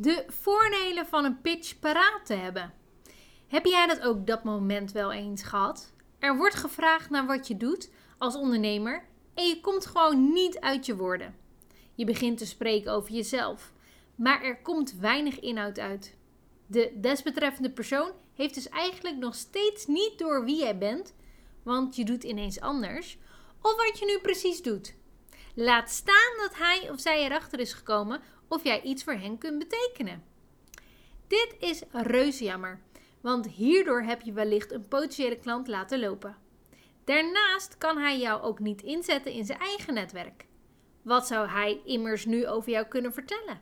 De voordelen van een pitch paraat te hebben. Heb jij dat ook dat moment wel eens gehad? Er wordt gevraagd naar wat je doet als ondernemer en je komt gewoon niet uit je woorden. Je begint te spreken over jezelf, maar er komt weinig inhoud uit. De desbetreffende persoon heeft dus eigenlijk nog steeds niet door wie jij bent, want je doet ineens anders, of wat je nu precies doet. Laat staan dat hij of zij erachter is gekomen of jij iets voor hen kunt betekenen. Dit is reuze jammer, want hierdoor heb je wellicht een potentiële klant laten lopen. Daarnaast kan hij jou ook niet inzetten in zijn eigen netwerk. Wat zou hij immers nu over jou kunnen vertellen?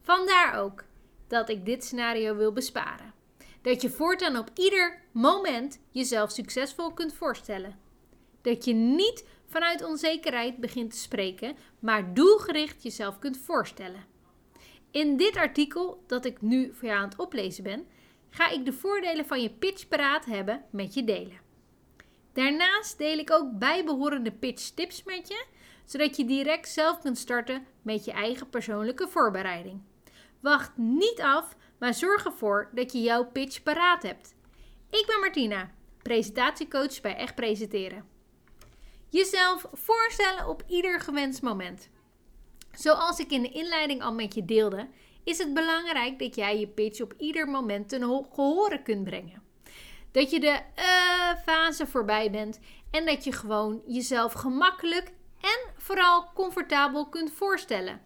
Vandaar ook dat ik dit scenario wil besparen. Dat je voortaan op ieder moment jezelf succesvol kunt voorstellen. Dat je niet vanuit onzekerheid begint te spreken, maar doelgericht jezelf kunt voorstellen. In dit artikel dat ik nu voor jou aan het oplezen ben, ga ik de voordelen van je pitch paraat hebben met je delen. Daarnaast deel ik ook bijbehorende pitch tips met je, zodat je direct zelf kunt starten met je eigen persoonlijke voorbereiding. Wacht niet af, maar zorg ervoor dat je jouw pitch paraat hebt. Ik ben Martina, presentatiecoach bij Echt Presenteren. Jezelf voorstellen op ieder gewenst moment. Zoals ik in de inleiding al met je deelde, is het belangrijk dat jij je pitch op ieder moment ten gehoren kunt brengen. Dat je de uh, fase voorbij bent en dat je gewoon jezelf gemakkelijk en vooral comfortabel kunt voorstellen.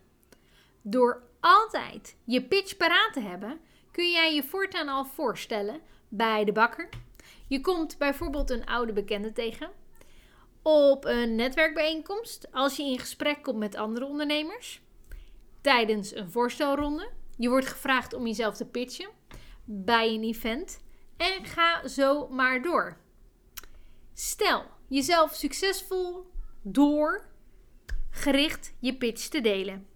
Door altijd je pitch paraat te hebben, kun jij je voortaan al voorstellen bij de bakker. Je komt bijvoorbeeld een oude bekende tegen. Op een netwerkbijeenkomst als je in gesprek komt met andere ondernemers. Tijdens een voorstelronde. Je wordt gevraagd om jezelf te pitchen. Bij een event. En ga zo maar door. Stel jezelf succesvol door gericht je pitch te delen.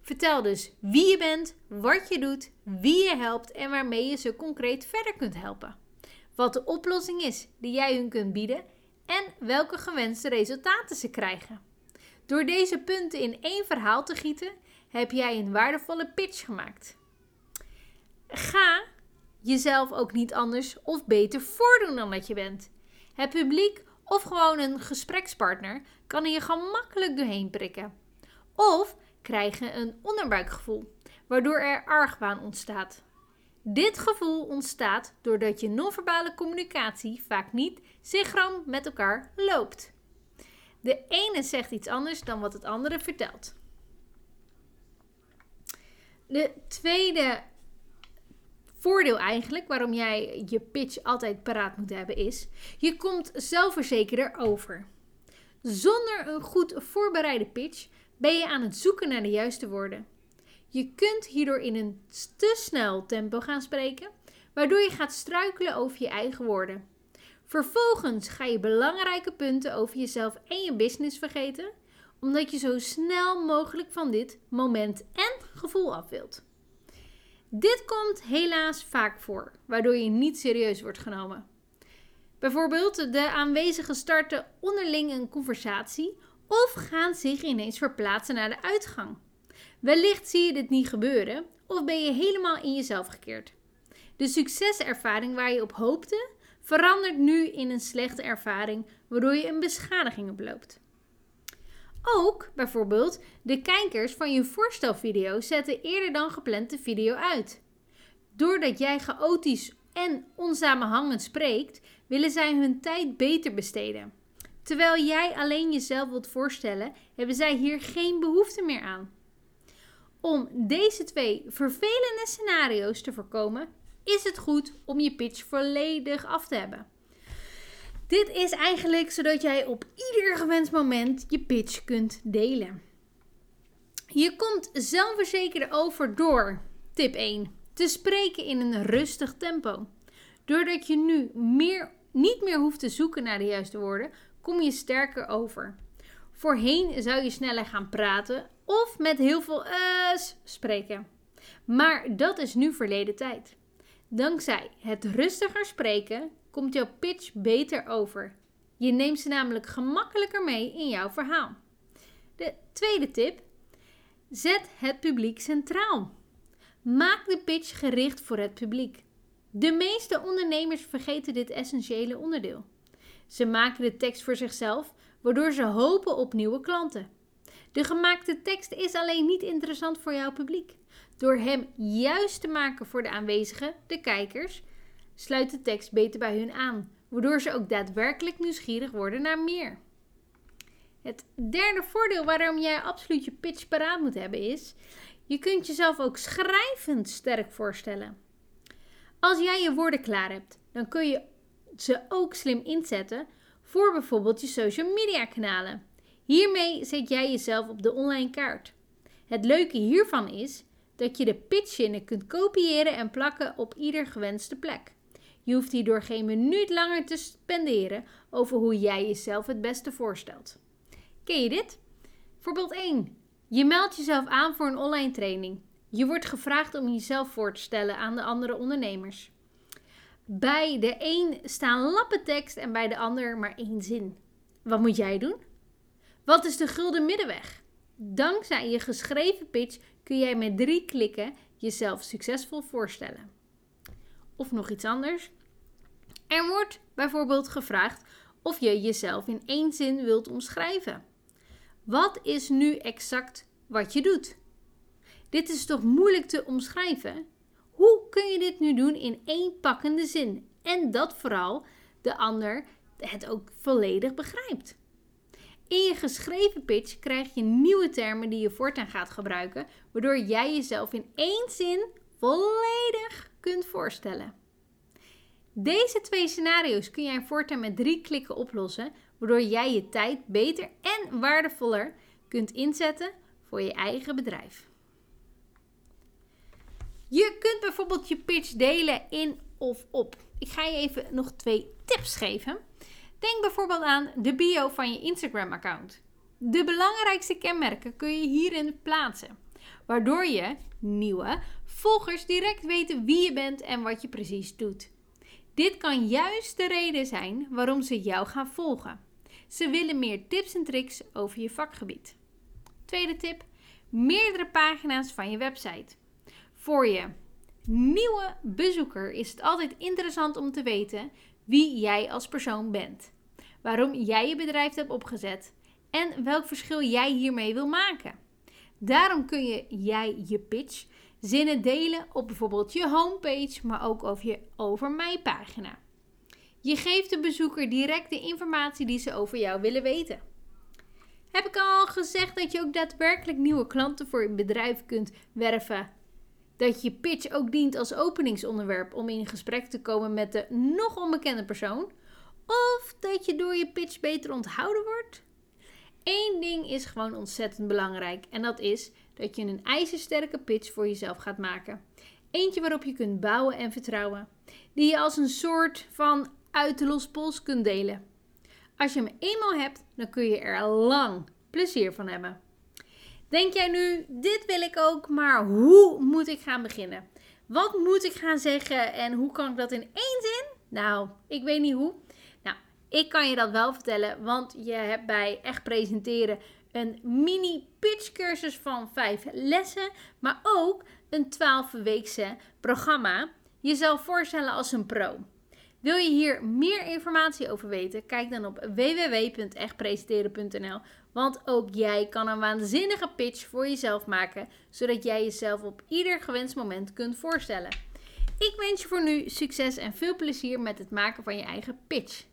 Vertel dus wie je bent, wat je doet, wie je helpt en waarmee je ze concreet verder kunt helpen. Wat de oplossing is die jij hun kunt bieden en welke gewenste resultaten ze krijgen. Door deze punten in één verhaal te gieten, heb jij een waardevolle pitch gemaakt. Ga jezelf ook niet anders of beter voordoen dan dat je bent. Het publiek of gewoon een gesprekspartner kan hier gemakkelijk doorheen prikken. Of krijgen een onderbuikgevoel, waardoor er argwaan ontstaat. Dit gevoel ontstaat doordat je non-verbale communicatie vaak niet synchroon met elkaar loopt. De ene zegt iets anders dan wat het andere vertelt. De tweede voordeel eigenlijk, waarom jij je pitch altijd paraat moet hebben, is: je komt zelfverzekerder over. Zonder een goed voorbereide pitch ben je aan het zoeken naar de juiste woorden. Je kunt hierdoor in een te snel tempo gaan spreken, waardoor je gaat struikelen over je eigen woorden. Vervolgens ga je belangrijke punten over jezelf en je business vergeten, omdat je zo snel mogelijk van dit moment en gevoel af wilt. Dit komt helaas vaak voor, waardoor je niet serieus wordt genomen. Bijvoorbeeld, de aanwezigen starten onderling een conversatie of gaan zich ineens verplaatsen naar de uitgang. Wellicht zie je dit niet gebeuren of ben je helemaal in jezelf gekeerd. De succeservaring waar je op hoopte verandert nu in een slechte ervaring, waardoor je een beschadiging oploopt. Ook bijvoorbeeld de kijkers van je voorstelvideo zetten eerder dan gepland de video uit. Doordat jij chaotisch en onsamenhangend spreekt, willen zij hun tijd beter besteden. Terwijl jij alleen jezelf wilt voorstellen, hebben zij hier geen behoefte meer aan. Om deze twee vervelende scenario's te voorkomen, is het goed om je pitch volledig af te hebben. Dit is eigenlijk zodat jij op ieder gewenst moment je pitch kunt delen. Je komt zelfverzekerder over door, tip 1, te spreken in een rustig tempo. Doordat je nu meer, niet meer hoeft te zoeken naar de juiste woorden, kom je sterker over. Voorheen zou je sneller gaan praten of met heel veel uh's spreken. Maar dat is nu verleden tijd. Dankzij het rustiger spreken komt jouw pitch beter over. Je neemt ze namelijk gemakkelijker mee in jouw verhaal. De tweede tip: zet het publiek centraal. Maak de pitch gericht voor het publiek. De meeste ondernemers vergeten dit essentiële onderdeel. Ze maken de tekst voor zichzelf, waardoor ze hopen op nieuwe klanten. De gemaakte tekst is alleen niet interessant voor jouw publiek. Door hem juist te maken voor de aanwezigen, de kijkers, sluit de tekst beter bij hun aan, waardoor ze ook daadwerkelijk nieuwsgierig worden naar meer. Het derde voordeel waarom jij absoluut je pitch paraat moet hebben is: je kunt jezelf ook schrijvend sterk voorstellen. Als jij je woorden klaar hebt, dan kun je ze ook slim inzetten voor bijvoorbeeld je social media kanalen. Hiermee zet jij jezelf op de online kaart. Het leuke hiervan is dat je de pitchzinnen kunt kopiëren en plakken op ieder gewenste plek. Je hoeft hierdoor geen minuut langer te spenderen over hoe jij jezelf het beste voorstelt. Ken je dit? Voorbeeld 1. Je meldt jezelf aan voor een online training. Je wordt gevraagd om jezelf voor te stellen aan de andere ondernemers. Bij de een staan lappen tekst en bij de ander maar één zin. Wat moet jij doen? Wat is de gulden middenweg? Dankzij je geschreven pitch kun jij met drie klikken jezelf succesvol voorstellen. Of nog iets anders. Er wordt bijvoorbeeld gevraagd of je jezelf in één zin wilt omschrijven. Wat is nu exact wat je doet? Dit is toch moeilijk te omschrijven? Hoe kun je dit nu doen in één pakkende zin? En dat vooral de ander het ook volledig begrijpt. In je geschreven pitch krijg je nieuwe termen die je voortaan gaat gebruiken, waardoor jij jezelf in één zin volledig kunt voorstellen. Deze twee scenario's kun jij voortaan met drie klikken oplossen, waardoor jij je tijd beter en waardevoller kunt inzetten voor je eigen bedrijf. Je kunt bijvoorbeeld je pitch delen in of op. Ik ga je even nog twee tips geven. Denk bijvoorbeeld aan de bio van je Instagram-account. De belangrijkste kenmerken kun je hierin plaatsen, waardoor je nieuwe volgers direct weten wie je bent en wat je precies doet. Dit kan juist de reden zijn waarom ze jou gaan volgen. Ze willen meer tips en tricks over je vakgebied. Tweede tip: meerdere pagina's van je website. Voor je nieuwe bezoeker is het altijd interessant om te weten wie jij als persoon bent, waarom jij je bedrijf hebt opgezet en welk verschil jij hiermee wil maken. Daarom kun je jij je pitch zinnen delen op bijvoorbeeld je homepage, maar ook over je over mij pagina. Je geeft de bezoeker direct de informatie die ze over jou willen weten. Heb ik al gezegd dat je ook daadwerkelijk nieuwe klanten voor je bedrijf kunt werven? Dat je pitch ook dient als openingsonderwerp om in gesprek te komen met de nog onbekende persoon? Of dat je door je pitch beter onthouden wordt? Eén ding is gewoon ontzettend belangrijk en dat is dat je een ijzersterke pitch voor jezelf gaat maken. Eentje waarop je kunt bouwen en vertrouwen. Die je als een soort van uit de lospols kunt delen. Als je hem eenmaal hebt, dan kun je er lang plezier van hebben. Denk jij nu, dit wil ik ook, maar hoe moet ik gaan beginnen? Wat moet ik gaan zeggen en hoe kan ik dat in één zin? Nou, ik weet niet hoe. Nou, ik kan je dat wel vertellen, want je hebt bij Echt Presenteren een mini pitch cursus van 5 lessen, maar ook een 12 weekse programma. Jezelf voorstellen als een pro. Wil je hier meer informatie over weten? Kijk dan op www.echtpresenteren.nl. Want ook jij kan een waanzinnige pitch voor jezelf maken, zodat jij jezelf op ieder gewenst moment kunt voorstellen. Ik wens je voor nu succes en veel plezier met het maken van je eigen pitch.